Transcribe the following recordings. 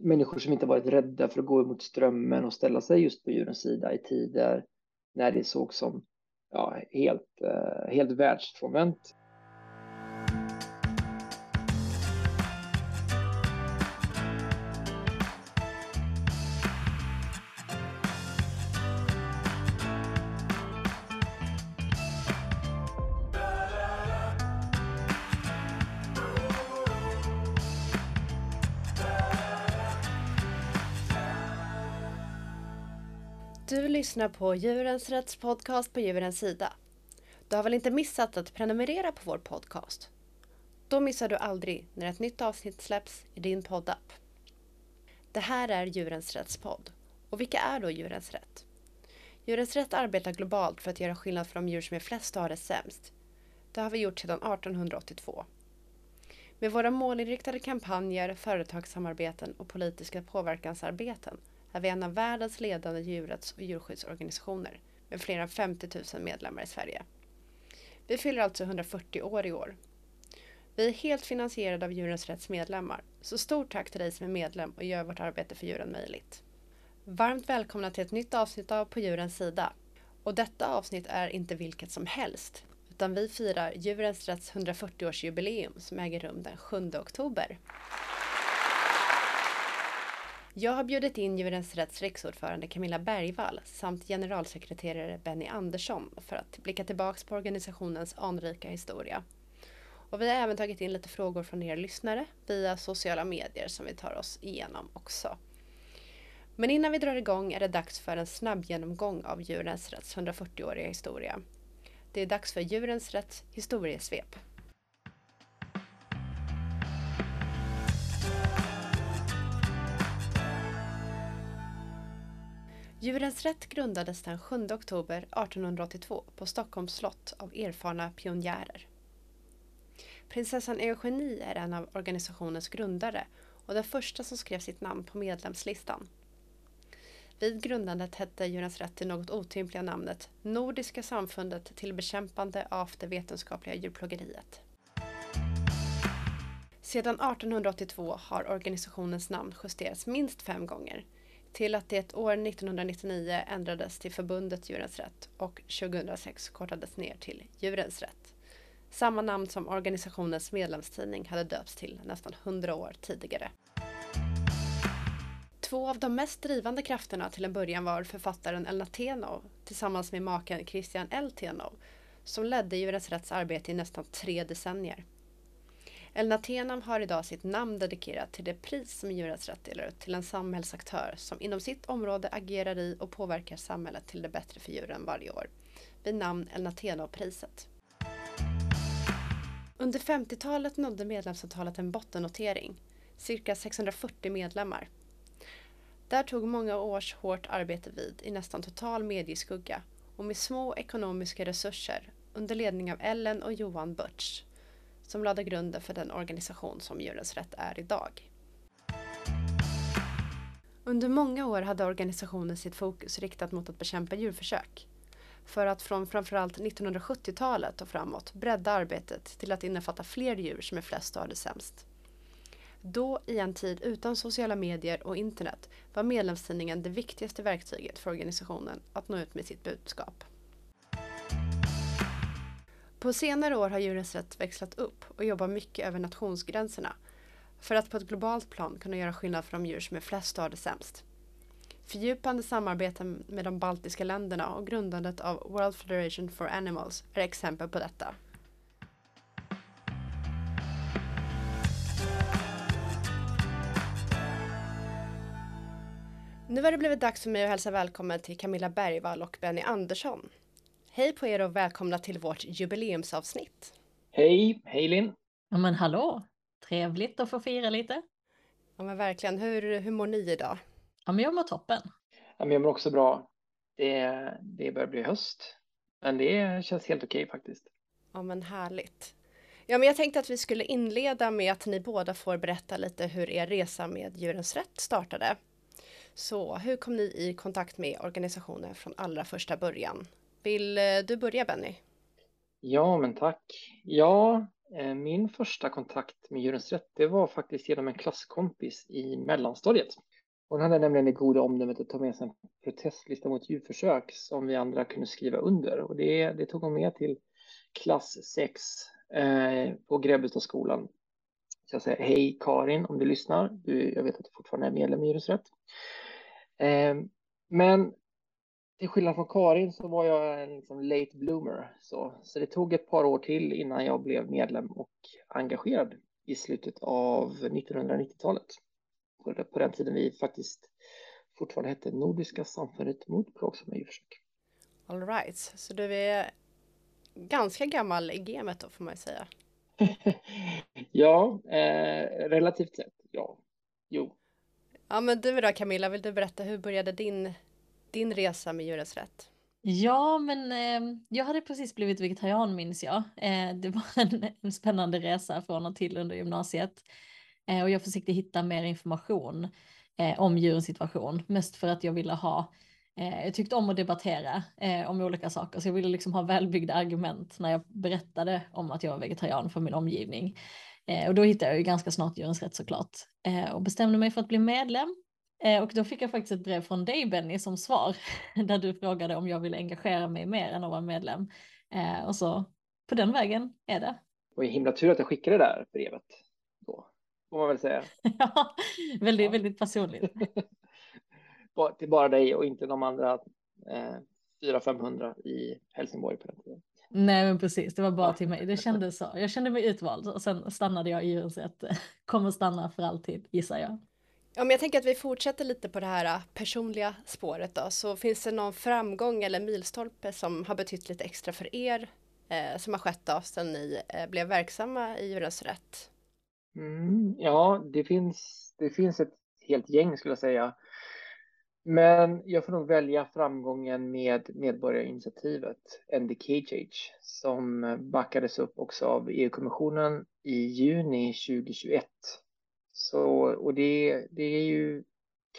människor som inte varit rädda för att gå emot strömmen och ställa sig just på djurens sida i tider när det såg som ja, helt, eh, helt världsfrånvänt. Lyssnar på Djurens Rätts podcast på Djurens Sida. Du har väl inte missat att prenumerera på vår podcast? Då missar du aldrig när ett nytt avsnitt släpps i din poddapp. Det här är Djurens Rätts podd. Och vilka är då Djurens Rätt? Djurens Rätt arbetar globalt för att göra skillnad för de djur som är flest och har det sämst. Det har vi gjort sedan 1882. Med våra målinriktade kampanjer, företagssamarbeten och politiska påverkansarbeten är vi en av världens ledande djurrätts och djurskyddsorganisationer med fler än 50 000 medlemmar i Sverige. Vi fyller alltså 140 år i år. Vi är helt finansierade av Djurens Rätts medlemmar, så stort tack till dig som är medlem och gör vårt arbete för djuren möjligt. Varmt välkomna till ett nytt avsnitt av På djurens sida. Och detta avsnitt är inte vilket som helst, utan vi firar Djurens Rätts 140-årsjubileum som äger rum den 7 oktober. Jag har bjudit in Djurens Rätts riksordförande Camilla Bergvall samt generalsekreterare Benny Andersson för att blicka tillbaks på organisationens anrika historia. Och vi har även tagit in lite frågor från er lyssnare via sociala medier som vi tar oss igenom också. Men innan vi drar igång är det dags för en snabb genomgång av Djurens Rätts 140-åriga historia. Det är dags för Djurens Rätts historiesvep. Djurens Rätt grundades den 7 oktober 1882 på Stockholms slott av erfarna pionjärer. Prinsessan Eugenie är en av organisationens grundare och den första som skrev sitt namn på medlemslistan. Vid grundandet hette Djurens Rätt till något otympliga namnet Nordiska samfundet till bekämpande av det vetenskapliga djurplågeriet. Sedan 1882 har organisationens namn justerats minst fem gånger till att det år 1999 ändrades till förbundet Djurens Rätt och 2006 kortades ner till Djurens Rätt. Samma namn som organisationens medlemstidning hade döpts till nästan 100 år tidigare. Två av de mest drivande krafterna till en början var författaren Elna Tenov tillsammans med maken Christian L. Tenov som ledde Djurens Rätts arbete i nästan tre decennier. Elna Tenam har idag sitt namn dedikerat till det pris som Djurens Rätt delar ut till en samhällsaktör som inom sitt område agerar i och påverkar samhället till det bättre för djuren varje år. Vid namn Elna Tenov-priset. Under 50-talet nådde medlemsavtalet en bottennotering, cirka 640 medlemmar. Där tog många års hårt arbete vid i nästan total medieskugga och med små ekonomiska resurser under ledning av Ellen och Johan Butch som lade grunden för den organisation som Djurens Rätt är idag. Under många år hade organisationen sitt fokus riktat mot att bekämpa djurförsök. För att från framförallt 1970-talet och framåt bredda arbetet till att innefatta fler djur som är flest och har det sämst. Då, i en tid utan sociala medier och internet, var medlemstidningen det viktigaste verktyget för organisationen att nå ut med sitt budskap. På senare år har Djurens Rätt växlat upp och jobbar mycket över nationsgränserna för att på ett globalt plan kunna göra skillnad för de djur som är flest och har det sämst. Fördjupande samarbeten med de baltiska länderna och grundandet av World Federation for Animals är exempel på detta. Nu har det blivit dags för mig att hälsa välkommen till Camilla Bergvall och Benny Andersson. Hej på er och välkomna till vårt jubileumsavsnitt. Hej, hej Linn. Ja men hallå, trevligt att få fira lite. Ja men verkligen, hur, hur mår ni idag? Ja men jag mår toppen. Ja, men jag mår också bra. Det, det börjar bli höst, men det känns helt okej faktiskt. Ja men härligt. Ja men jag tänkte att vi skulle inleda med att ni båda får berätta lite hur er resa med Djurens Rätt startade. Så hur kom ni i kontakt med organisationen från allra första början? Vill eh, du börja Benny? Ja, men tack. Ja, eh, min första kontakt med Djurens Rätt det var faktiskt genom en klasskompis i mellanstadiet. Hon hade nämligen det goda omdömet att ta med sig en protestlista mot djurförsök som vi andra kunde skriva under. Och det, det tog hon med till klass 6 eh, på Grebbestadsskolan. Så jag säger hej Karin om du lyssnar. Du, jag vet att du fortfarande är medlem i Djurens Rätt. Eh, men till skillnad från Karin så var jag en liksom late bloomer. Så, så det tog ett par år till innan jag blev medlem och engagerad i slutet av 1990-talet. På, den tiden vi faktiskt fortfarande hette Nordiska samfundet mot plågsamma djurförsök. All right, så du är ganska gammal i gamet då får man säga. ja, eh, relativt sett, ja. Jo. Ja, men du då Camilla, vill du berätta hur började din din resa med Djurens Rätt? Ja, men eh, jag hade precis blivit vegetarian minns jag. Eh, det var en, en, spännande resa från och till under gymnasiet. Eh, och jag försökte hitta mer information eh, om djurens situation, mest för att jag ville ha eh, jag tyckte om att debattera eh, om olika saker, så jag ville liksom ha välbyggda argument när jag berättade om att jag var vegetarian för min omgivning. Eh, och då hittade jag ju ganska snart Djurens Rätt såklart eh, och bestämde mig för att bli medlem och då fick jag faktiskt ett brev från dig Benny som svar där du frågade om jag ville engagera mig mer än att vara medlem. Eh, och så på den vägen är det. Och himla tur att jag skickade det där brevet då, får man väl säga. ja, väldigt, ja. väldigt personligt. Till bara dig och inte de andra eh, 400-500 i Helsingborg på den tiden. Nej men precis, det var bara till mig. Det kändes så. Jag kände mig utvald och sen stannade jag i djurens Kommer stanna för alltid gissar jag. Om jag tänker att vi fortsätter lite på det här äh, personliga spåret då, så finns det någon framgång eller milstolpe som har betytt lite extra för er eh, som har skett då sedan ni eh, blev verksamma i Djurens Rätt? Mm, ja, det finns, det finns ett helt gäng skulle jag säga. Men jag får nog välja framgången med medborgarinitiativet End Cage som backades upp också av EU-kommissionen i juni 2021 så, och det, det är ju,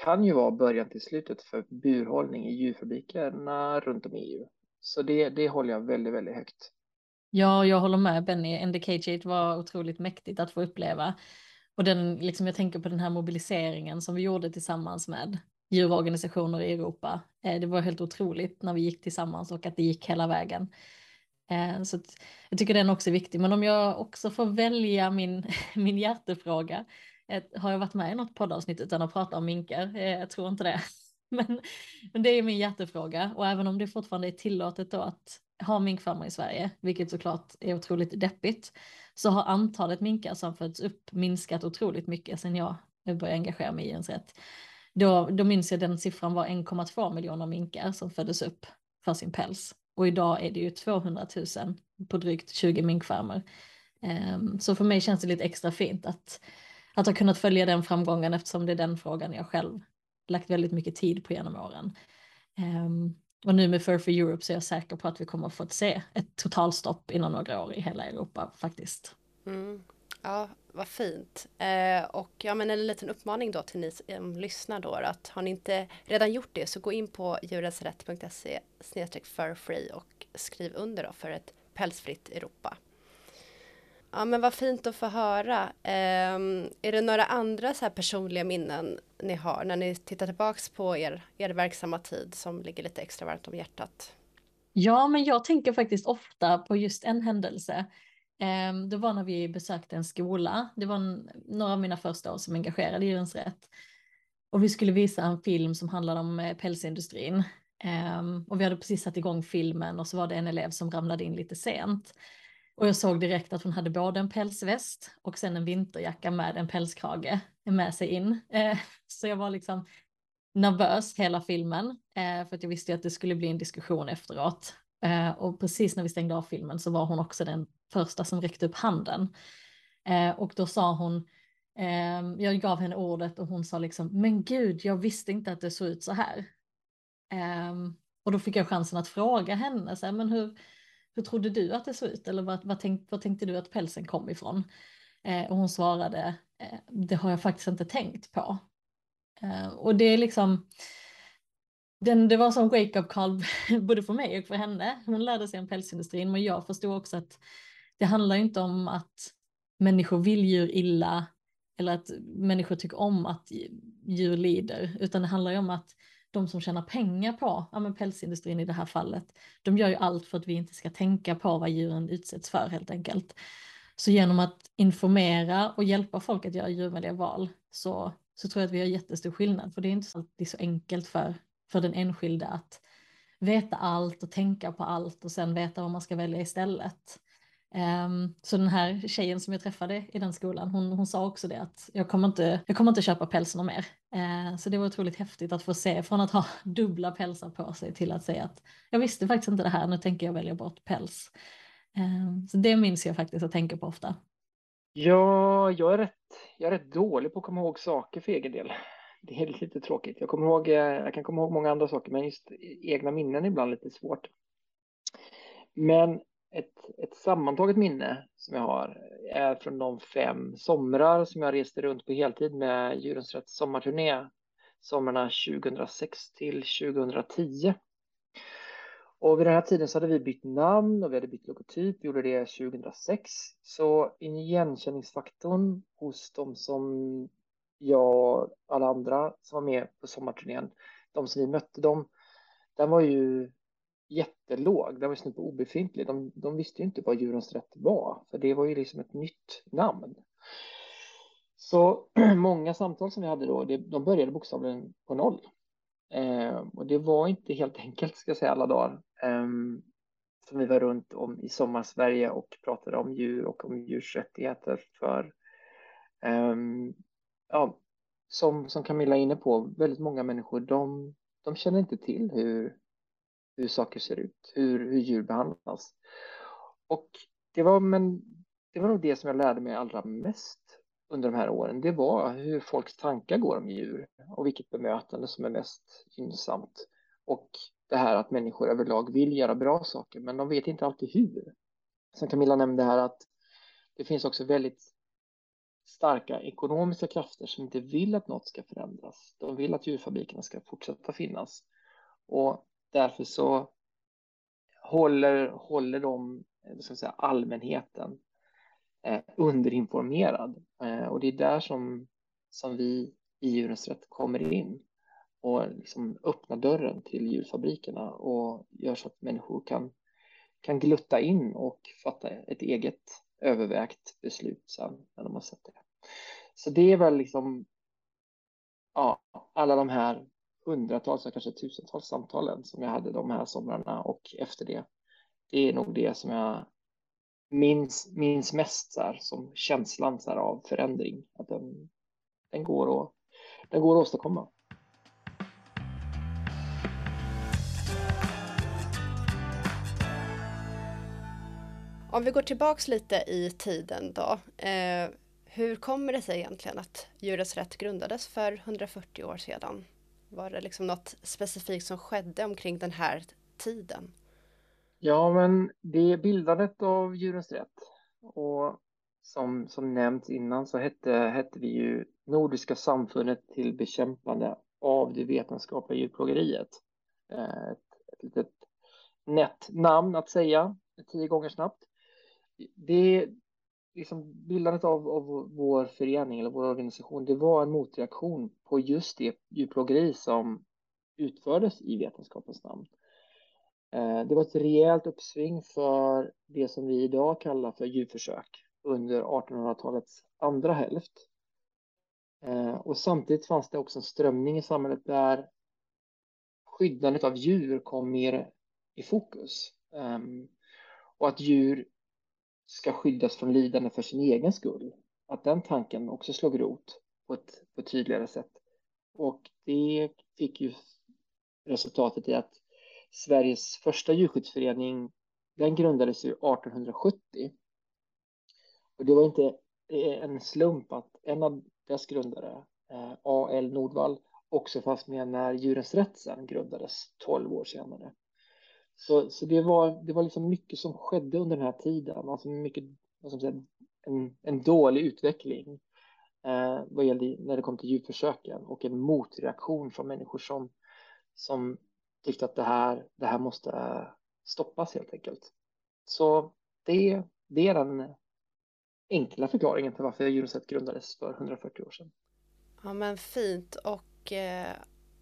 kan ju vara början till slutet för burhållning i djurfabrikerna runt om i EU. Så det, det håller jag väldigt, väldigt högt. Ja, jag håller med Benny. NDK var otroligt mäktigt att få uppleva. Och den, liksom, jag tänker på den här mobiliseringen som vi gjorde tillsammans med djurorganisationer i Europa. Eh, det var helt otroligt när vi gick tillsammans och att det gick hela vägen. Eh, så jag tycker den också är viktig. Men om jag också får välja min, min hjärtefråga har jag varit med i något poddavsnitt utan att prata om minkar? Eh, jag tror inte det. Men, men det är min hjärtefråga och även om det fortfarande är tillåtet då att ha minkfarmar i Sverige, vilket såklart är otroligt deppigt, så har antalet minkar som föds upp minskat otroligt mycket sedan jag började engagera mig i ens rätt. Då, då minns jag den siffran var 1,2 miljoner minkar som föddes upp för sin päls. Och idag är det ju 200 000 på drygt 20 minkfarmer. Ehm, så för mig känns det lite extra fint att att ha kunnat följa den framgången eftersom det är den frågan jag själv lagt väldigt mycket tid på genom åren. Um, och nu med Fur for Europe så är jag säker på att vi kommer att få se ett totalstopp inom några år i hela Europa faktiskt. Mm. Ja, vad fint. Eh, och ja, men en liten uppmaning då till ni som lyssnar då att har ni inte redan gjort det så gå in på djurensrätt.se furfree och skriv under då för ett pälsfritt Europa. Ja men vad fint att få höra. Um, är det några andra så här personliga minnen ni har när ni tittar tillbaks på er, er verksamma tid som ligger lite extra varmt om hjärtat? Ja, men jag tänker faktiskt ofta på just en händelse. Um, det var när vi besökte en skola. Det var en, några av mina första år som engagerade i Djurens Rätt. Och vi skulle visa en film som handlade om eh, pälsindustrin. Um, och vi hade precis satt igång filmen och så var det en elev som ramlade in lite sent. Och jag såg direkt att hon hade både en pälsväst och sen en vinterjacka med en pälskrage med sig in. Eh, så jag var liksom nervös hela filmen eh, för att jag visste att det skulle bli en diskussion efteråt. Eh, och precis när vi stängde av filmen så var hon också den första som räckte upp handen. Och då sa hon, ehm, jag gav henne ordet och hon sa liksom, men gud, jag visste inte att det såg ut så här. Ehm, och då fick jag chansen att fråga henne, så här, men hur, hur trodde du att det såg ut? Eller vad, vad, tänk, vad tänkte du att pälsen kom ifrån? Eh, och hon svarade, eh, det har jag faktiskt inte tänkt på. Eh, och det är liksom, den, det var som wake-up call både för mig och för henne. Hon lärde sig om pälsindustrin, men jag förstod också att det handlar inte om att människor vill djur illa eller att människor tycker om att djur lider, utan det handlar ju om att de som tjänar pengar på ja, men pälsindustrin i det här fallet, de gör ju allt för att vi inte ska tänka på vad djuren utsätts för helt enkelt. Så genom att informera och hjälpa folk att göra djurvänliga val så, så tror jag att vi gör jättestor skillnad, för det är inte alltid så enkelt för, för den enskilde att veta allt och tänka på allt och sen veta vad man ska välja istället. Um, så den här tjejen som jag träffade i den skolan, hon, hon sa också det att jag kommer inte, jag kommer inte köpa pälsen mer. Eh, så det var otroligt häftigt att få se från att ha dubbla pälsar på sig till att säga att jag visste faktiskt inte det här, nu tänker jag välja bort päls. Ehm, så det minns jag faktiskt att tänka på ofta. Ja, jag är, rätt, jag är rätt dålig på att komma ihåg saker för egen del. Det är lite tråkigt. Jag, kommer ihåg, eh, jag kan komma ihåg många andra saker, men just egna minnen är ibland lite svårt. Men ett, ett sammantaget minne som jag har är från de fem somrar som jag reste runt på heltid med Djurens Rätt sommarturné somrarna 2006 till 2010. Och vid den här tiden så hade vi bytt namn och vi hade bytt logotyp. Vi gjorde det 2006. Så igenkänningsfaktorn hos de som jag och alla andra som var med på sommarturnén, de som vi mötte dem, den var ju jättelåg, den var snudd på obefintlig. De, de visste ju inte vad Djurens Rätt var, för det var ju liksom ett nytt namn. Så många samtal som vi hade då, det, de började bokstavligen på noll. Eh, och det var inte helt enkelt, ska jag säga, alla dagar. Eh, som vi var runt om i sommarsverige och pratade om djur och om djurs rättigheter för eh, ja, som, som Camilla är inne på, väldigt många människor, de, de känner inte till hur, hur saker ser ut, hur, hur djur behandlas. Och det var, men det var nog det som jag lärde mig allra mest under de här åren. Det var hur folks tankar går om djur och vilket bemötande som är mest gynnsamt. Och det här att människor överlag vill göra bra saker, men de vet inte alltid hur. Som Camilla nämnde här att det finns också väldigt starka ekonomiska krafter som inte vill att något ska förändras. De vill att djurfabrikerna ska fortsätta finnas. Och därför så håller, håller de eh, ska säga, allmänheten eh, underinformerad. Eh, och det är där som, som vi i Djurens Rätt kommer in och liksom öppnar dörren till djurfabrikerna och gör så att människor kan, kan glutta in och fatta ett eget övervägt beslut sen när de har sett det. Så det är väl liksom ja, alla de här hundratals, kanske tusentals samtalen som jag hade de här somrarna och efter det. Det är nog det som jag minns, minns mest så här, som känslan så här, av förändring. Att den, den, går att, den går att åstadkomma. Om vi går tillbaks lite i tiden då. Eh, hur kommer det sig egentligen att Djurens Rätt grundades för 140 år sedan? Var det liksom något specifikt som skedde omkring den här tiden? Ja, men det är bildandet av Djurens Rätt och som, som nämnts innan så hette, hette vi ju Nordiska samfundet till bekämpande av det vetenskapliga djurplågeriet. Eh, ett, ett litet nätt namn att säga tio gånger snabbt. Det, liksom bildandet av, av vår förening eller vår organisation, det var en motreaktion på just det djurplågeri som utfördes i vetenskapens namn. Eh, det var ett rejält uppsving för det som vi idag kallar för djurförsök under 1800-talets andra hälft. Eh, och samtidigt fanns det också en strömning i samhället där skyddandet av djur kom mer i fokus. Ehm, och att djur ska skyddas från lidande för sin egen skull. Att den tanken också slog rot på ett, på ett tydligare sätt. Och det fick ju resultatet i att Sveriges första djurskyddsförening den grundades ju 1870. Och det var inte eh, en slump att en av dess grundare, eh, A.L. Nordvall, också fanns med när Djurens Rätt sen grundades 12 år senare. Så, så det var, det var liksom mycket som skedde under den här tiden, alltså mycket, vad ska säga, en, en dålig utveckling eh, vad gällde när det kom till djurförsöken och en motreaktion från människor som, som tyckte att det här, det här måste eh, stoppas helt enkelt. Så det, det är den enkla förklaringen till varför djurens grundades för 140 år sedan. Ja men fint och eh,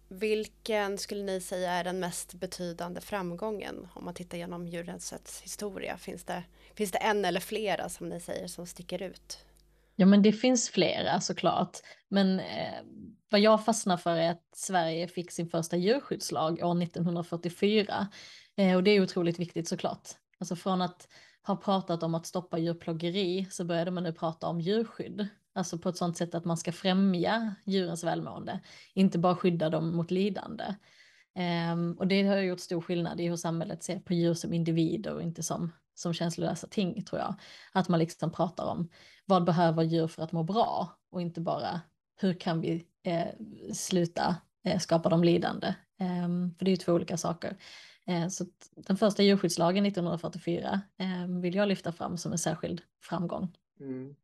vilken skulle ni säga är den mest betydande framgången om man tittar genom djurens historia? Finns det, finns det en eller flera som ni säger som sticker ut? Ja men det finns flera såklart. Men eh, vad jag fastnar för är att Sverige fick sin första djurskyddslag år 1944. Eh, och det är otroligt viktigt såklart. Alltså från att ha pratat om att stoppa djurplågeri så började man nu prata om djurskydd. Alltså på ett sådant sätt att man ska främja djurens välmående, inte bara skydda dem mot lidande. Um, och det har gjort stor skillnad i hur samhället ser på djur som individer och inte som, som känslolösa ting tror jag. Att man liksom pratar om vad behöver djur för att må bra och inte bara hur kan vi eh, sluta eh, skapa dem lidande. Um, för det är ju två olika saker. Eh, så den första djurskyddslagen 1944 eh, vill jag lyfta fram som en särskild framgång. Mm.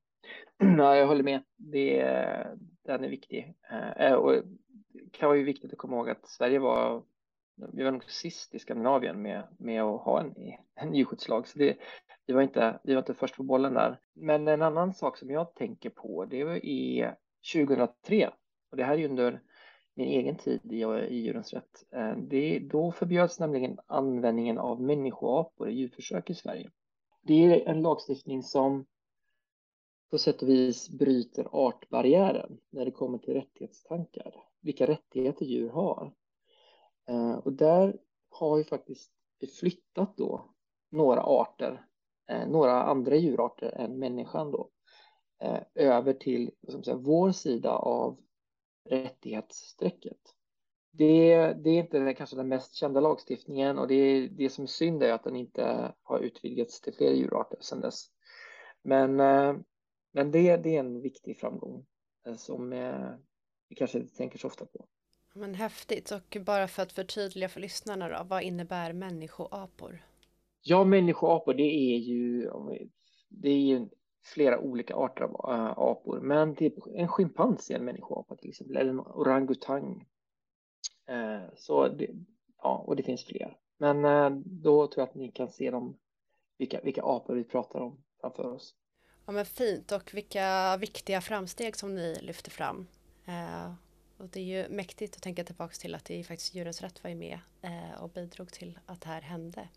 Ja, jag håller med. Det, den är viktig. Eh, eh, och det kan vara ju viktigt att komma ihåg att Sverige var, vi var nog sist i Skandinavien med, med att ha en, en djurskyddslag. Så det, vi, var inte, vi var inte först på bollen där. Men en annan sak som jag tänker på, det är 2003. Och det här är ju under min egen tid i, i djurens rätt. Eh, det, då förbjöds nämligen användningen av människoapor i djurförsök i Sverige. Det är en lagstiftning som på sätt och vis bryter artbarriären när det kommer till rättighetstankar. Vilka rättigheter djur har. Eh, och där har ju faktiskt flyttat då några arter, eh, några andra djurarter än människan då, eh, över till säga, vår sida av rättighetsstrecket. Det, det är inte den kanske den mest kända lagstiftningen och det, det som är synd är att den inte har utvidgats till fler djurarter sedan dess. Men, men det, det är en viktig framgång eh, som eh, vi kanske inte tänker så ofta på. Men häftigt och bara för att förtydliga för lyssnarna då, vad innebär människoapor? Ja, människoapor det är ju, det är ju flera olika arter av äh, apor. Men typ en schimpans är en människoapa till exempel, eller en orangutang. Så det, ja, och det finns fler. Men då tror jag att ni kan se dem, vilka, vilka apor vi pratar om framför oss. Ja men fint och vilka viktiga framsteg som ni lyfter fram. Eh, och det är ju mäktigt att tänka tillbaka till att det är faktiskt Djurens Rätt var med eh, och bidrog till att det här hände.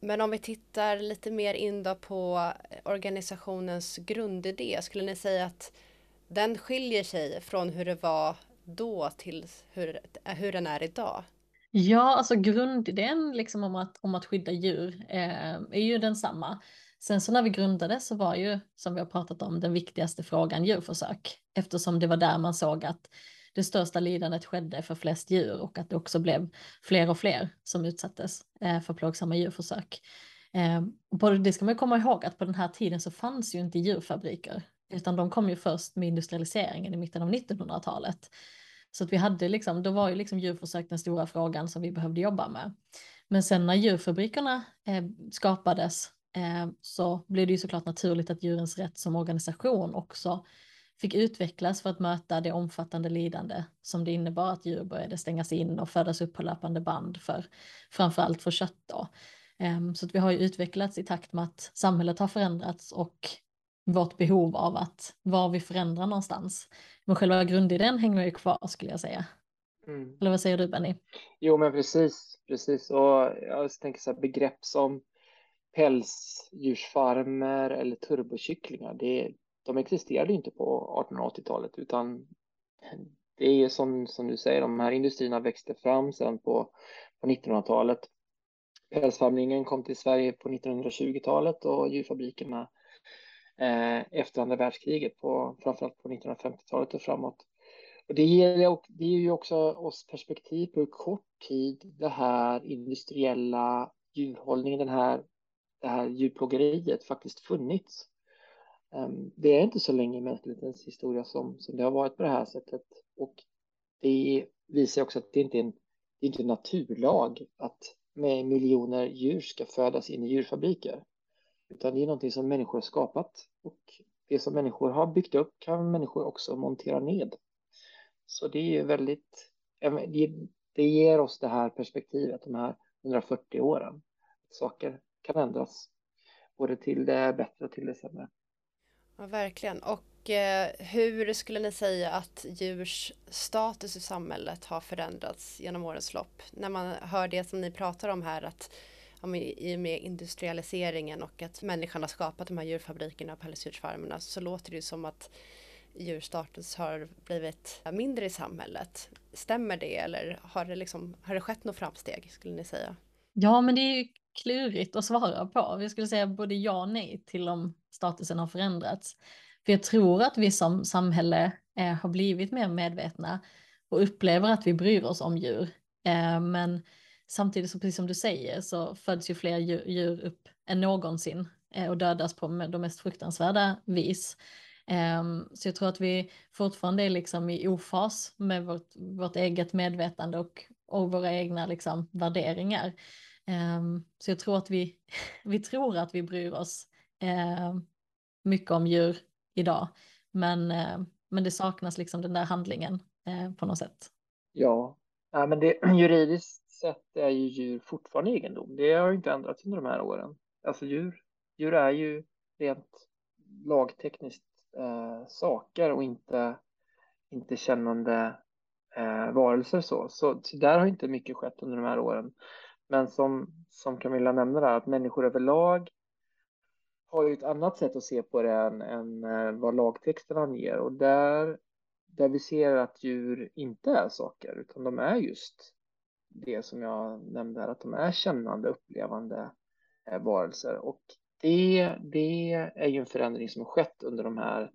Men om vi tittar lite mer in då på organisationens grundidé, skulle ni säga att den skiljer sig från hur det var då till hur, hur den är idag? Ja, alltså grundidén liksom om att, om att skydda djur eh, är ju densamma. Sen så när vi grundade så var ju, som vi har pratat om, den viktigaste frågan djurförsök. Eftersom det var där man såg att det största lidandet skedde för flest djur och att det också blev fler och fler som utsattes eh, för plågsamma djurförsök. Ehm, det ska man komma ihåg att på den här tiden så fanns ju inte djurfabriker utan de kom ju först med industrialiseringen i mitten av 1900-talet. Så att vi hade liksom, då var ju liksom djurförsök den stora frågan som vi behövde jobba med. Men sen när djurfabrikerna eh, skapades så blev det ju såklart naturligt att djurens rätt som organisation också fick utvecklas för att möta det omfattande lidande som det innebar att djur började stängas in och födas upp på löpande band för framförallt för kött. Då. Ehm, så att vi har ju utvecklats i takt med att samhället har förändrats och vårt behov av att var vi förändrar någonstans. Men själva grundidén hänger ju kvar skulle jag säga. Mm. Eller vad säger du Benny? Jo men precis, precis. Och jag tänker så här begrepp som pälsdjursfarmer eller turbokycklingar. Det, de existerade inte på 1880-talet utan det är som, som du säger, de här industrierna växte fram sedan på, på 1900-talet. Pälsfarmningen kom till Sverige på 1920-talet och djurfabrikerna eh, efter andra världskriget, på, framförallt på 1950-talet och framåt. Och det, ger, det ger ju också oss perspektiv på hur kort tid det här industriella djurhållningen, den här, det här djurplågeriet faktiskt funnits. Ehm, det är inte så länge i mänsklighetens historia som, som det har varit på det här sättet. Och det visar också att det inte är en, det är inte en naturlag att med miljoner djur ska födas in i djurfabriker. Utan det är någonting som människor har skapat. Och det som människor har byggt upp kan människor också montera ned. Så det är ju väldigt, det ger oss det här perspektivet, de här 140 åren. Saker kan ändras både till det bättre och till det sämre. Ja, verkligen. Och eh, hur skulle ni säga att djurs status i samhället har förändrats genom årens lopp? När man hör det som ni pratar om här att ja, i och med industrialiseringen och att människan har skapat de här djurfabrikerna och pälsdjursfarmerna så låter det ju som att djurstatus har blivit mindre i samhället. Stämmer det eller har det, liksom, har det skett något framsteg skulle ni säga? Ja, men det är ju klurigt att svara på. Vi skulle säga både ja och nej till om statusen har förändrats. För jag tror att vi som samhälle eh, har blivit mer medvetna och upplever att vi bryr oss om djur. Eh, men samtidigt, så precis som du säger, så föds ju fler djur, djur upp än någonsin eh, och dödas på de mest fruktansvärda vis. Ehm, så jag tror att vi fortfarande är liksom i ofas med vårt, vårt eget medvetande och, och våra egna liksom värderingar. Ehm, så jag tror att vi, vi tror att vi bryr oss ehm, mycket om djur idag. Men, ehm, men det saknas liksom den där handlingen eh, på något sätt. Ja, ja men det, juridiskt sett är ju djur fortfarande egendom. Det har ju inte ändrats under de här åren. Alltså djur, djur är ju rent lagtekniskt eh, saker och inte, inte kännande eh, varelser så. så. Så där har inte mycket skett under de här åren. Men som, som Camilla nämnde där, att människor överlag har ju ett annat sätt att se på det än, än eh, vad lagtexten anger. Och där, där vi ser att djur inte är saker, utan de är just det som jag nämnde här, att de är kännande, upplevande eh, varelser. Och det, det är ju en förändring som har skett under de här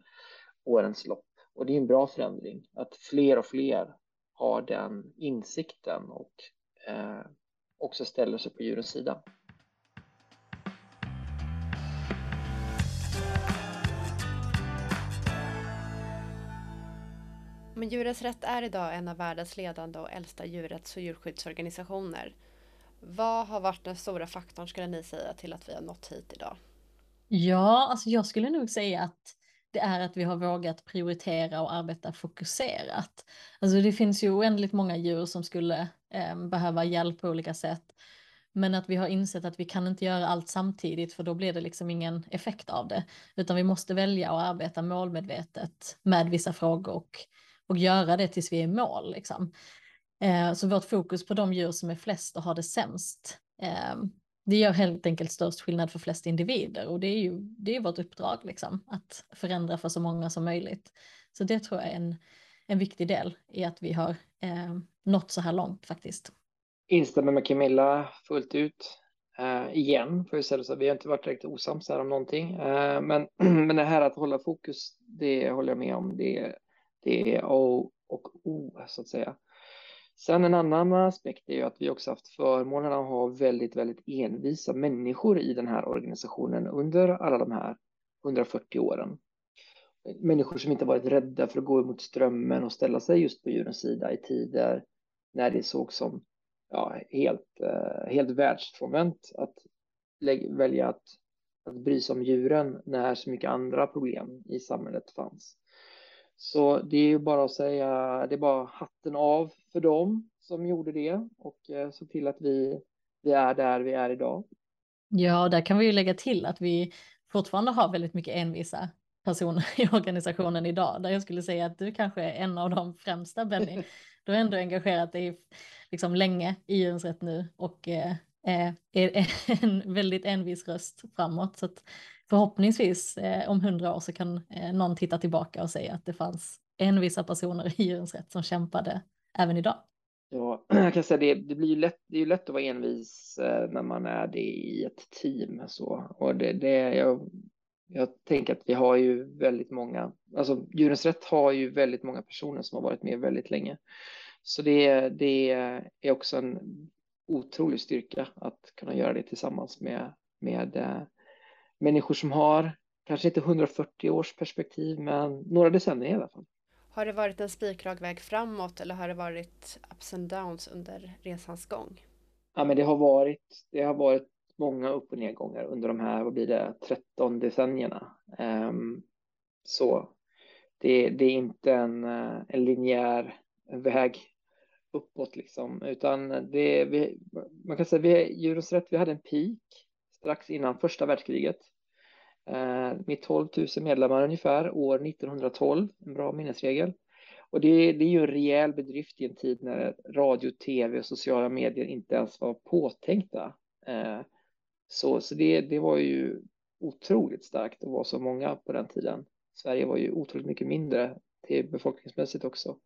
årens lopp. Och det är en bra förändring, att fler och fler har den insikten och eh, också ställer sig på djurens sida. Men Djurens Rätt är idag en av världens ledande och äldsta djurrätts och djurskyddsorganisationer. Vad har varit den stora faktorn skulle ni säga till att vi har nått hit idag? Ja, alltså jag skulle nog säga att det är att vi har vågat prioritera och arbeta fokuserat. Alltså det finns ju oändligt många djur som skulle eh, behöva hjälp på olika sätt. Men att vi har insett att vi kan inte göra allt samtidigt för då blir det liksom ingen effekt av det. Utan vi måste välja att arbeta målmedvetet med vissa frågor och, och göra det tills vi är i mål. Liksom. Eh, så vårt fokus på de djur som är flest och har det sämst eh, det gör helt enkelt störst skillnad för flest individer och det är ju det är vårt uppdrag liksom att förändra för så många som möjligt. Så det tror jag är en, en viktig del i att vi har eh, nått så här långt faktiskt. Instämmer med Camilla fullt ut. Uh, igen, för jag säga så. Vi har inte varit direkt osams här om någonting. Uh, men, men det här att hålla fokus, det håller jag med om. Det, det är A och O, så att säga. Sen en annan aspekt är ju att vi också haft förmånen att ha väldigt, väldigt envisa människor i den här organisationen under alla de här 140 åren. Människor som inte varit rädda för att gå emot strömmen och ställa sig just på djurens sida i tider när det såg som ja, helt, eh, helt världsfrånvänt att välja att, att bry sig om djuren när så mycket andra problem i samhället fanns. Så det är ju bara att säga, det är bara hatten av för dem som gjorde det och eh, såg till att vi, vi är där vi är idag. Ja, där kan vi ju lägga till att vi fortfarande har väldigt mycket envisa personer i organisationen idag, där jag skulle säga att du kanske är en av de främsta, Benny. Du har ändå engagerat dig liksom länge i Djurens Rätt nu och eh, är en väldigt envis röst framåt. Så att förhoppningsvis eh, om hundra år så kan eh, någon titta tillbaka och säga att det fanns envisa personer i Djurens Rätt som kämpade även idag. Ja, jag kan säga det, det blir ju lätt, det är ju lätt att vara envis eh, när man är det i ett team. Så. Och det, det, jag, jag tänker att vi har ju väldigt många, alltså Djurens Rätt har ju väldigt många personer som har varit med väldigt länge. Så det, det är också en otrolig styrka att kunna göra det tillsammans med, med eh, människor som har kanske inte 140 års perspektiv, men några decennier i alla fall. Har det varit en spikrak väg framåt eller har det varit ups and downs under resans gång? Ja, men det har varit, det har varit många upp och nedgångar under de här, vad blir det, 13 decennierna. Um, så det, det, är inte en, eh, en linjär väg uppåt liksom, utan det, vi, man kan säga vi, Djurens Rätt, vi hade en peak strax innan första världskriget ehm, med 12 000 medlemmar ungefär år 1912, en bra minnesregel. Och det, det är ju en rejäl bedrift i en tid när radio, tv och sociala medier inte ens var påtänkta. Ehm, så, så det, det var ju otroligt starkt att vara så många på den tiden. Sverige var ju otroligt mycket mindre till befolkningsmässigt också.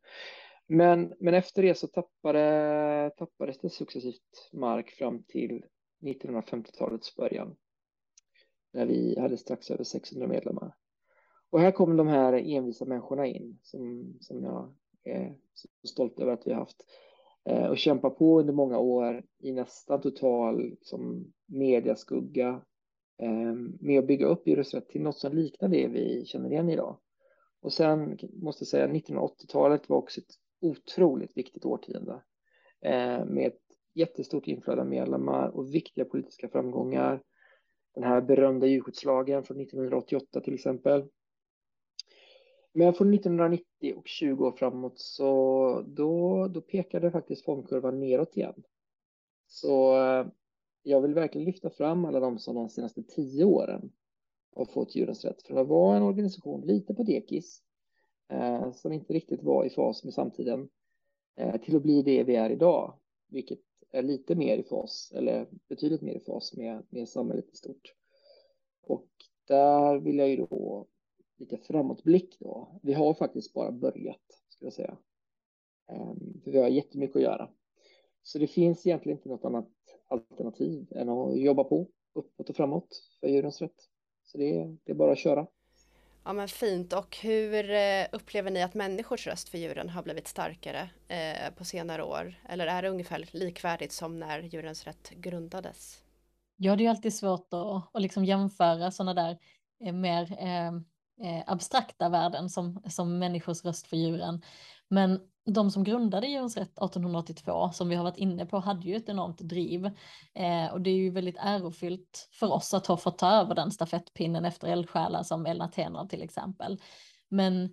Men, men efter det så tappade, tappades det successivt mark fram till 1950-talets början. När vi hade strax över 600 medlemmar. Och här kom de här envisa människorna in som, som jag är så stolt över att vi har haft Eh, och kämpat på under många år i nästan total liksom, mediaskugga ehm, med att bygga upp Djurens till något som liknar det vi känner igen idag. Och sen måste jag säga 1980-talet var också ett otroligt viktigt årtionde ehm, med ett jättestort inflöde av medlemmar och viktiga politiska framgångar. Den här berömda djurskyddslagen från 1988 till exempel. Men från 1990 och 20 år framåt så då, då pekade faktiskt formkurvan neråt igen. Så eh, jag vill verkligen lyfta fram alla de som de senaste tio åren har fått Djurens Rätt För det var en organisation lite på dekis eh, som inte riktigt var i fas med samtiden eh, till att bli det vi är idag, vilket är lite mer i fas eller betydligt mer i fas med, med samhället i stort. Och där vill jag ju då lite framåtblick då. Vi har faktiskt bara börjat, skulle jag säga. Eh, för vi har jättemycket att göra. Så det finns egentligen inte något annat alternativ än att jobba på uppåt och framåt för djurens rätt. Så det är, det är bara att köra. Ja men fint och hur eh, upplever ni att människors röst för djuren har blivit starkare eh, på senare år? Eller är det ungefär likvärdigt som när djurens rätt grundades? Ja det är alltid svårt att, att liksom jämföra sådana där eh, mer eh, eh, abstrakta världen som, som människors röst för djuren. Men de som grundade Djurens rätt 1882, som vi har varit inne på, hade ju ett enormt driv. Eh, och det är ju väldigt ärofyllt för oss att ha fått ta över den stafettpinnen efter eldsjälar som Elna Tenor till exempel. Men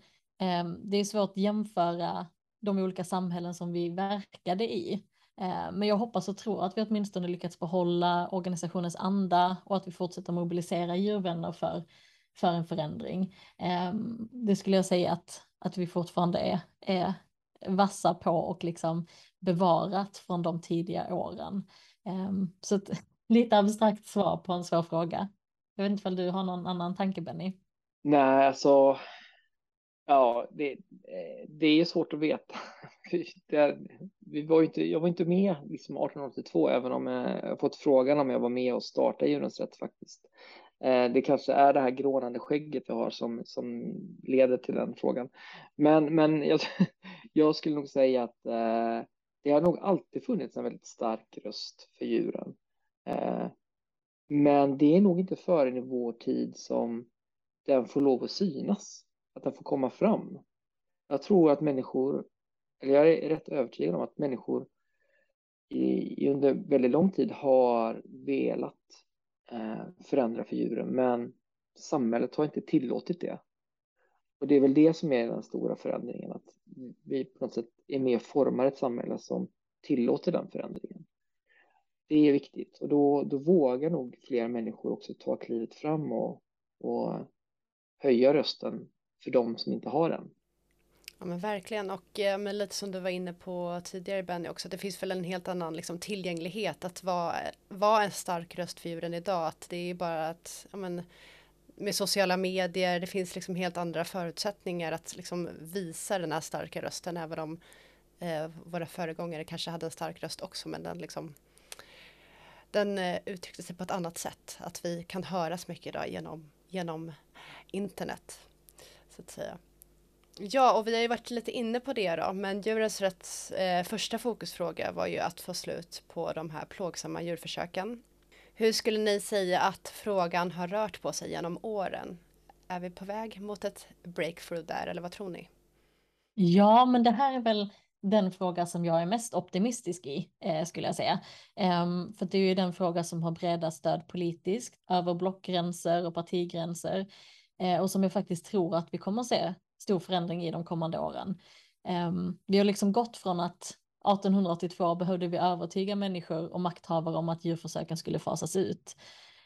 eh, det är svårt att jämföra de olika samhällen som vi verkade i. Eh, men jag hoppas och tror att vi åtminstone lyckats behålla organisationens anda och att vi fortsätter mobilisera djurvänner för, för en förändring. Ehm, det skulle jag säga att, att vi fortfarande är, är vassa på och liksom bevarat från de tidiga åren. Ehm, så ett, lite abstrakt svar på en svår fråga. Jag vet inte om du har någon annan tanke Benny? Nej, alltså. Ja, det, det är svårt att veta. Det, vi var inte, jag var inte med liksom 1882, även om jag fått frågan om jag var med och startade Djurens Rätt faktiskt. Eh, det kanske är det här grånande skägget jag har som, som leder till den frågan. Men, men jag, jag skulle nog säga att eh, det har nog alltid funnits en väldigt stark röst för djuren. Eh, men det är nog inte förrän i vår tid som den får lov att synas, att den får komma fram. Jag tror att människor, eller jag är rätt övertygad om att människor i, under väldigt lång tid har velat Eh, förändra för djuren, men samhället har inte tillåtit det. Och det är väl det som är den stora förändringen, att vi på något sätt är med och formar ett samhälle som tillåter den förändringen. Det är viktigt och då, då vågar nog fler människor också ta klivet fram och, och höja rösten för de som inte har den. Ja men verkligen och eh, men lite som du var inne på tidigare Benny också, det finns väl en helt annan liksom, tillgänglighet att vara, vara en stark röst för djuren idag. Att det är bara att, ja, men, med sociala medier, det finns liksom helt andra förutsättningar att liksom visa den här starka rösten även om eh, våra föregångare kanske hade en stark röst också men den liksom den eh, uttryckte sig på ett annat sätt. Att vi kan höras mycket idag genom, genom internet. Så att säga. Ja, och vi har ju varit lite inne på det då, men Djurens Rätts eh, första fokusfråga var ju att få slut på de här plågsamma djurförsöken. Hur skulle ni säga att frågan har rört på sig genom åren? Är vi på väg mot ett breakthrough där, eller vad tror ni? Ja, men det här är väl den fråga som jag är mest optimistisk i, eh, skulle jag säga. Ehm, för det är ju den fråga som har breda stöd politiskt, över blockgränser och partigränser. Eh, och som jag faktiskt tror att vi kommer att se stor förändring i de kommande åren. Ehm, vi har liksom gått från att 1882 behövde vi övertyga människor och makthavare om att djurförsöken skulle fasas ut.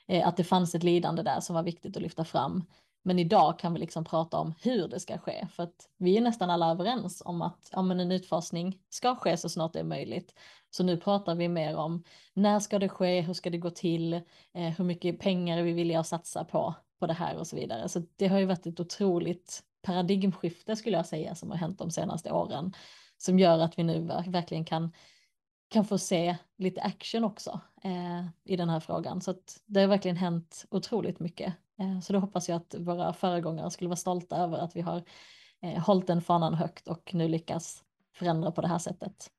Eh, att det fanns ett lidande där som var viktigt att lyfta fram. Men idag kan vi liksom prata om hur det ska ske, för att vi är nästan alla överens om att ja, men en utfasning ska ske så snart det är möjligt. Så nu pratar vi mer om när ska det ske, hur ska det gå till, eh, hur mycket pengar är vi villiga att satsa på, på det här och så vidare. Så det har ju varit ett otroligt paradigmskifte skulle jag säga som har hänt de senaste åren som gör att vi nu verkligen kan kan få se lite action också eh, i den här frågan. Så att det har verkligen hänt otroligt mycket. Eh, så då hoppas jag att våra föregångare skulle vara stolta över att vi har eh, hållit den fanan högt och nu lyckas förändra på det här sättet.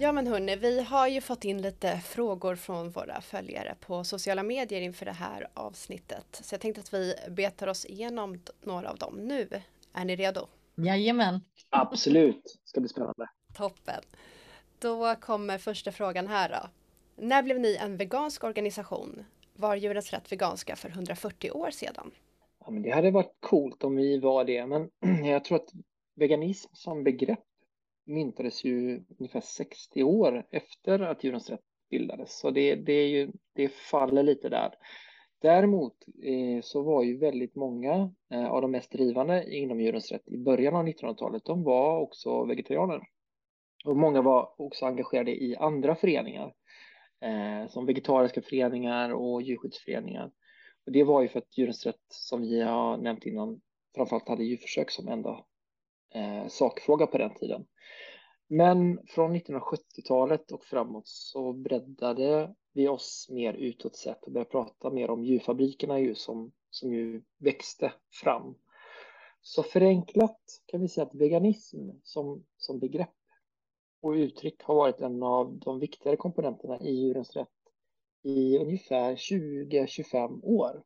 Ja men hörni, vi har ju fått in lite frågor från våra följare på sociala medier inför det här avsnittet. Så jag tänkte att vi betar oss igenom några av dem nu. Är ni redo? Jajamän. Absolut, det ska bli spännande. Toppen. Då kommer första frågan här då. När blev ni en vegansk organisation? Var Djurens Rätt veganska för 140 år sedan? Ja, men det hade varit coolt om vi var det, men jag tror att veganism som begrepp myntades ju ungefär 60 år efter att Djurens Rätt bildades, så det, det, är ju, det faller lite där. Däremot eh, så var ju väldigt många eh, av de mest drivande inom Djurens Rätt i början av 1900-talet, de var också vegetarianer. Och många var också engagerade i andra föreningar, eh, som vegetariska föreningar och djurskyddsföreningar. Och det var ju för att Djurens Rätt, som vi har nämnt innan, framförallt hade djurförsök som enda eh, sakfråga på den tiden. Men från 1970-talet och framåt så breddade vi oss mer utåt sett och började prata mer om djurfabrikerna ju som, som ju växte fram. Så förenklat kan vi säga att veganism som, som begrepp och uttryck har varit en av de viktigare komponenterna i djurens rätt i ungefär 20-25 år.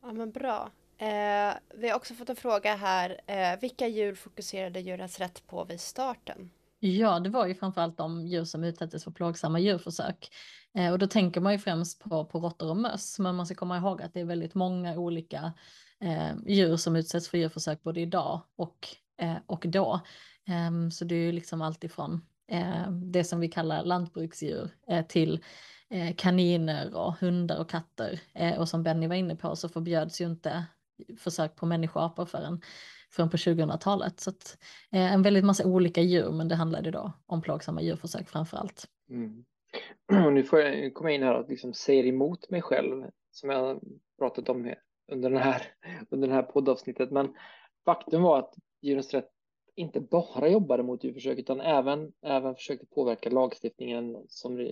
Ja men bra. Eh, vi har också fått en fråga här. Eh, vilka djur fokuserade Djurens Rätt på vid starten? Ja, det var ju framförallt de djur som utsattes för plågsamma djurförsök. Eh, och då tänker man ju främst på, på råttor och möss, men man ska komma ihåg att det är väldigt många olika eh, djur som utsätts för djurförsök både idag och, eh, och då. Ehm, så det är ju liksom alltifrån eh, det som vi kallar lantbruksdjur eh, till eh, kaniner och hundar och katter. Eh, och som Benny var inne på så förbjöds ju inte försök på människoapor förrän, förrän på 2000-talet. Så att, eh, en väldigt massa olika djur, men det handlade då om plågsamma djurförsök framför allt. Mm. Och nu får jag komma in här och liksom säger emot mig själv, som jag pratat om under, den här, under det här poddavsnittet. Men faktum var att Djurens Rätt inte bara jobbade mot djurförsök utan även, även försökte påverka lagstiftningen som,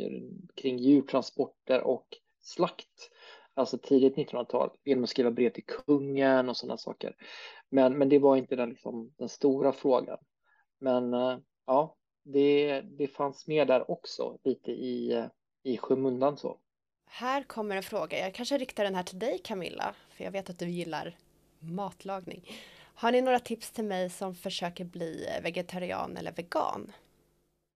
kring djurtransporter och slakt alltså tidigt 1900-tal, genom att skriva brev till kungen och sådana saker. Men, men det var inte den, liksom, den stora frågan. Men eh, ja, det, det fanns med där också, lite i, i skymundan så. Här kommer en fråga. Jag kanske riktar den här till dig Camilla, för jag vet att du gillar matlagning. Har ni några tips till mig som försöker bli vegetarian eller vegan?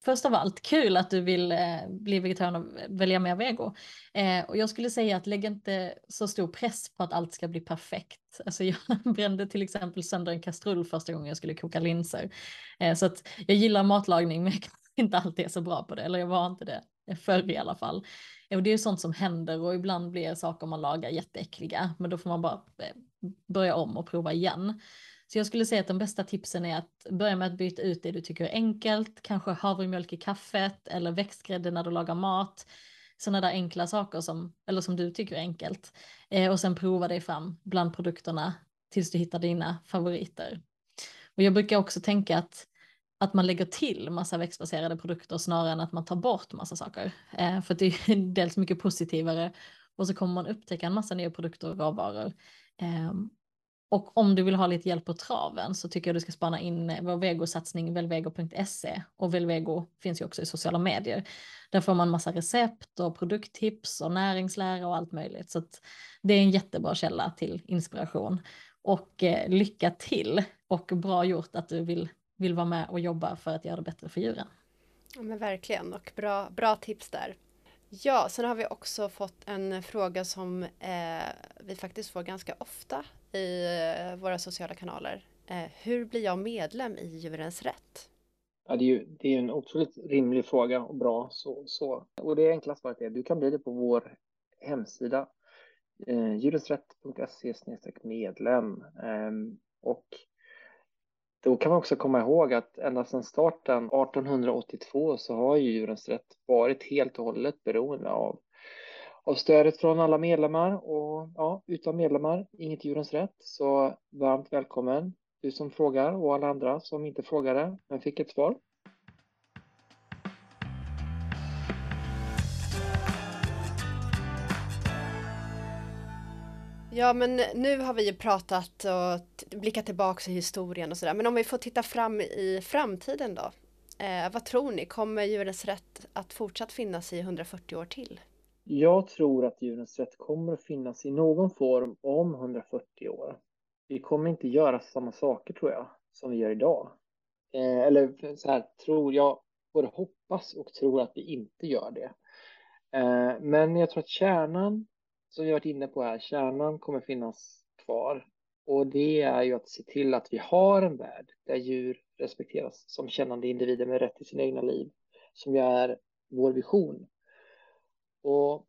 Först av allt, kul att du vill eh, bli vegetarian och välja mer vego. Eh, och jag skulle säga att lägg inte så stor press på att allt ska bli perfekt. Alltså jag brände till exempel sönder en kastrull första gången jag skulle koka linser. Eh, så att jag gillar matlagning men jag kanske inte alltid är så bra på det, eller jag var inte det förr i alla fall. Eh, och det är ju sånt som händer och ibland blir saker man lagar jätteäckliga, men då får man bara eh, börja om och prova igen. Så jag skulle säga att de bästa tipsen är att börja med att byta ut det du tycker är enkelt, kanske havremjölk i kaffet eller växtgrädde när du lagar mat. Sådana där enkla saker som, eller som du tycker är enkelt. Eh, och sen prova dig fram bland produkterna tills du hittar dina favoriter. Och jag brukar också tänka att, att man lägger till massa växtbaserade produkter snarare än att man tar bort massa saker. Eh, för det är dels mycket positivare och så kommer man upptäcka en massa nya produkter och råvaror. Eh, och om du vill ha lite hjälp på traven så tycker jag du ska spana in eh, vår vegosatsning velvego.se och Velvego finns ju också i sociala medier. Där får man massa recept och produkttips och näringslära och allt möjligt. Så det är en jättebra källa till inspiration. Och eh, lycka till och bra gjort att du vill, vill vara med och jobba för att göra det bättre för djuren. Ja men verkligen och bra, bra tips där. Ja, sen har vi också fått en fråga som eh, vi faktiskt får ganska ofta i eh, våra sociala kanaler. Eh, hur blir jag medlem i Djurens Rätt? Ja, det, är ju, det är en otroligt rimlig fråga och bra. Så, så. Och det enkla svaret är du kan bli det på vår hemsida eh, djurensrätt.se medlem. Eh, och då kan man också komma ihåg att ända sedan starten 1882 så har ju Djurens Rätt varit helt och hållet beroende av, av stödet från alla medlemmar och ja, utan medlemmar, inget Djurens Rätt. Så varmt välkommen du som frågar och alla andra som inte frågade men fick ett svar. Ja, men nu har vi ju pratat och blickat tillbaka i historien och sådär. Men om vi får titta fram i framtiden då? Eh, vad tror ni? Kommer Djurens Rätt att fortsatt finnas i 140 år till? Jag tror att Djurens Rätt kommer att finnas i någon form om 140 år. Vi kommer inte göra samma saker tror jag som vi gör idag. Eh, eller så här, tror jag, både hoppas och tror att vi inte gör det. Eh, men jag tror att kärnan som vi varit inne på här, kärnan kommer finnas kvar. Och det är ju att se till att vi har en värld där djur respekteras som kännande individer med rätt till sina egna liv, som ju är vår vision. Och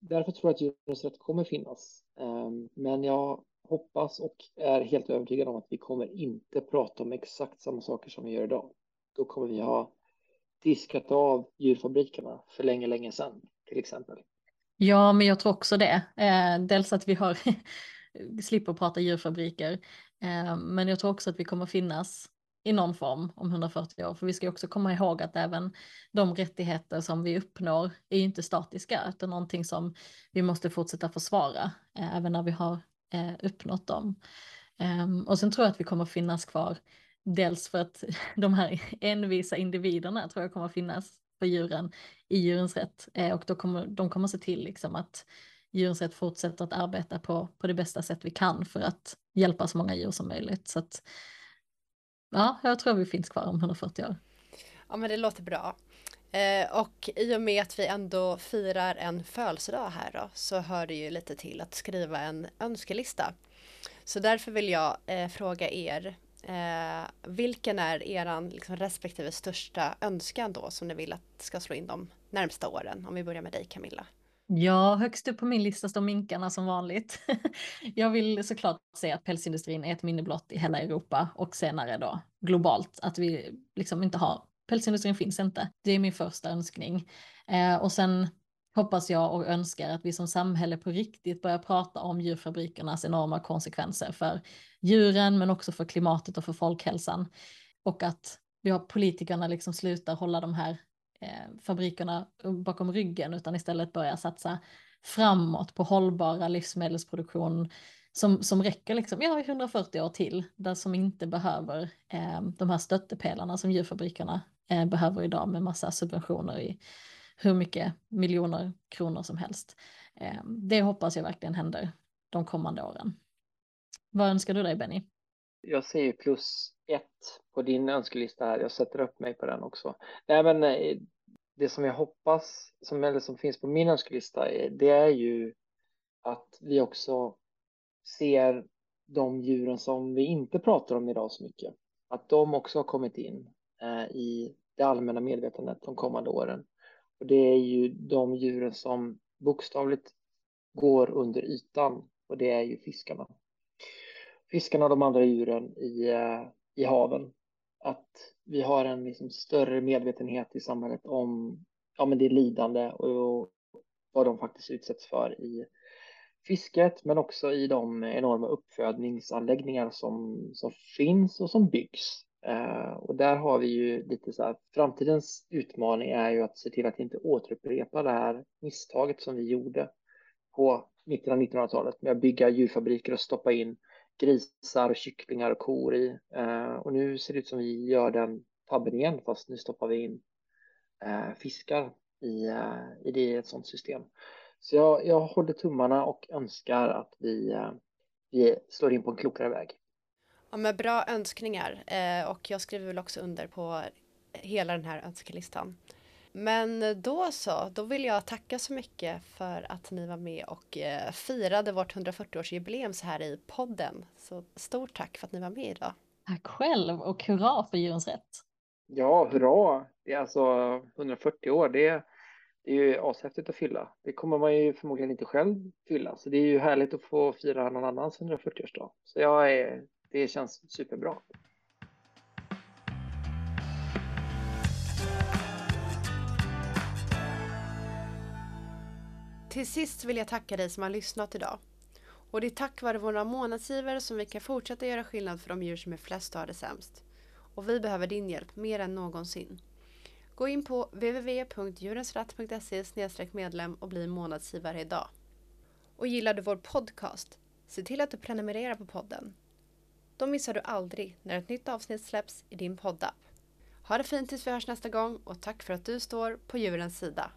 därför tror jag att djurens rätt kommer finnas. Ehm, men jag hoppas och är helt övertygad om att vi kommer inte prata om exakt samma saker som vi gör idag. Då kommer vi ha diskat av djurfabrikerna för länge, länge sedan, till exempel. Ja, men jag tror också det. Ehm, dels att vi har slipper prata djurfabriker, ehm, men jag tror också att vi kommer finnas i någon form om 140 år. För vi ska också komma ihåg att även de rättigheter som vi uppnår är ju inte statiska, utan någonting som vi måste fortsätta försvara, eh, även när vi har eh, uppnått dem. Um, och sen tror jag att vi kommer finnas kvar, dels för att de här envisa individerna tror jag kommer finnas för djuren i djurens rätt eh, och då kommer de kommer se till liksom att djurens rätt fortsätter att arbeta på, på det bästa sätt vi kan för att hjälpa så många djur som möjligt. Så att, ja, jag tror vi finns kvar om 140 år. Ja, men det låter bra. Eh, och i och med att vi ändå firar en födelsedag här då, så hör det ju lite till att skriva en önskelista. Så därför vill jag eh, fråga er, Eh, vilken är er liksom, respektive största önskan då som ni vill att ska slå in de närmsta åren? Om vi börjar med dig Camilla. Ja, högst upp på min lista står minkarna som vanligt. jag vill såklart se att pälsindustrin är ett minne blott i hela Europa och senare då globalt. Att vi liksom inte har, pälsindustrin finns inte. Det är min första önskning. Eh, och sen hoppas jag och önskar att vi som samhälle på riktigt börjar prata om djurfabrikernas enorma konsekvenser för djuren men också för klimatet och för folkhälsan. Och att vi har politikerna liksom slutar hålla de här eh, fabrikerna bakom ryggen utan istället börja satsa framåt på hållbara livsmedelsproduktion som, som räcker liksom, ja, 140 år till, där som inte behöver eh, de här stöttepelarna som djurfabrikerna eh, behöver idag med massa subventioner i hur mycket miljoner kronor som helst. Eh, det hoppas jag verkligen händer de kommande åren. Vad önskar du dig Benny? Jag säger plus ett på din önskelista här. Jag sätter upp mig på den också. Nej, men eh, det som jag hoppas, som, eller som finns på min önskelista, eh, det är ju att vi också ser de djuren som vi inte pratar om idag så mycket. Att de också har kommit in eh, i det allmänna medvetandet de kommande åren. Och det är ju de djuren som bokstavligt går under ytan och det är ju fiskarna. Fiskarna och de andra djuren i, eh, i haven. Att vi har en liksom större medvetenhet i samhället om ja, men det lidande och vad de faktiskt utsätts för i fisket, men också i de enorma uppfödningsanläggningar som, som finns och som byggs. Eh, och där har vi ju lite så här, framtidens utmaning är ju att se till att inte återupprepa det här misstaget som vi gjorde på mitten av 1900-talet med att bygga djurfabriker och stoppa in grisar, kycklingar och kor i. Eh, och nu ser det ut som vi gör den tabben igen, fast nu stoppar vi in eh, fiskar i, eh, i det, ett sådant system. Så jag, jag håller tummarna och önskar att vi, vi slår in på en klokare väg. Ja, men bra önskningar och jag skriver väl också under på hela den här önskelistan. Men då så, då vill jag tacka så mycket för att ni var med och eh, firade vårt 140-årsjubileum så här i podden. Så stort tack för att ni var med idag. Tack själv och hurra för Djurens Rätt! Ja, hurra! Det är alltså 140 år. Det, det är ju ashäftigt att fylla. Det kommer man ju förmodligen inte själv fylla, så det är ju härligt att få fira någon annans 140-årsdag. Så jag är, det känns superbra. Till sist vill jag tacka dig som har lyssnat idag. Och det är tack vare våra månadsgivare som vi kan fortsätta göra skillnad för de djur som är flest och har det sämst. Och vi behöver din hjälp mer än någonsin. Gå in på www.djurensratt.se medlem och bli månadsgivare idag. Och gillar du vår podcast? Se till att du prenumererar på podden. Då missar du aldrig när ett nytt avsnitt släpps i din poddapp. Ha det fint tills vi hörs nästa gång och tack för att du står på djurens sida.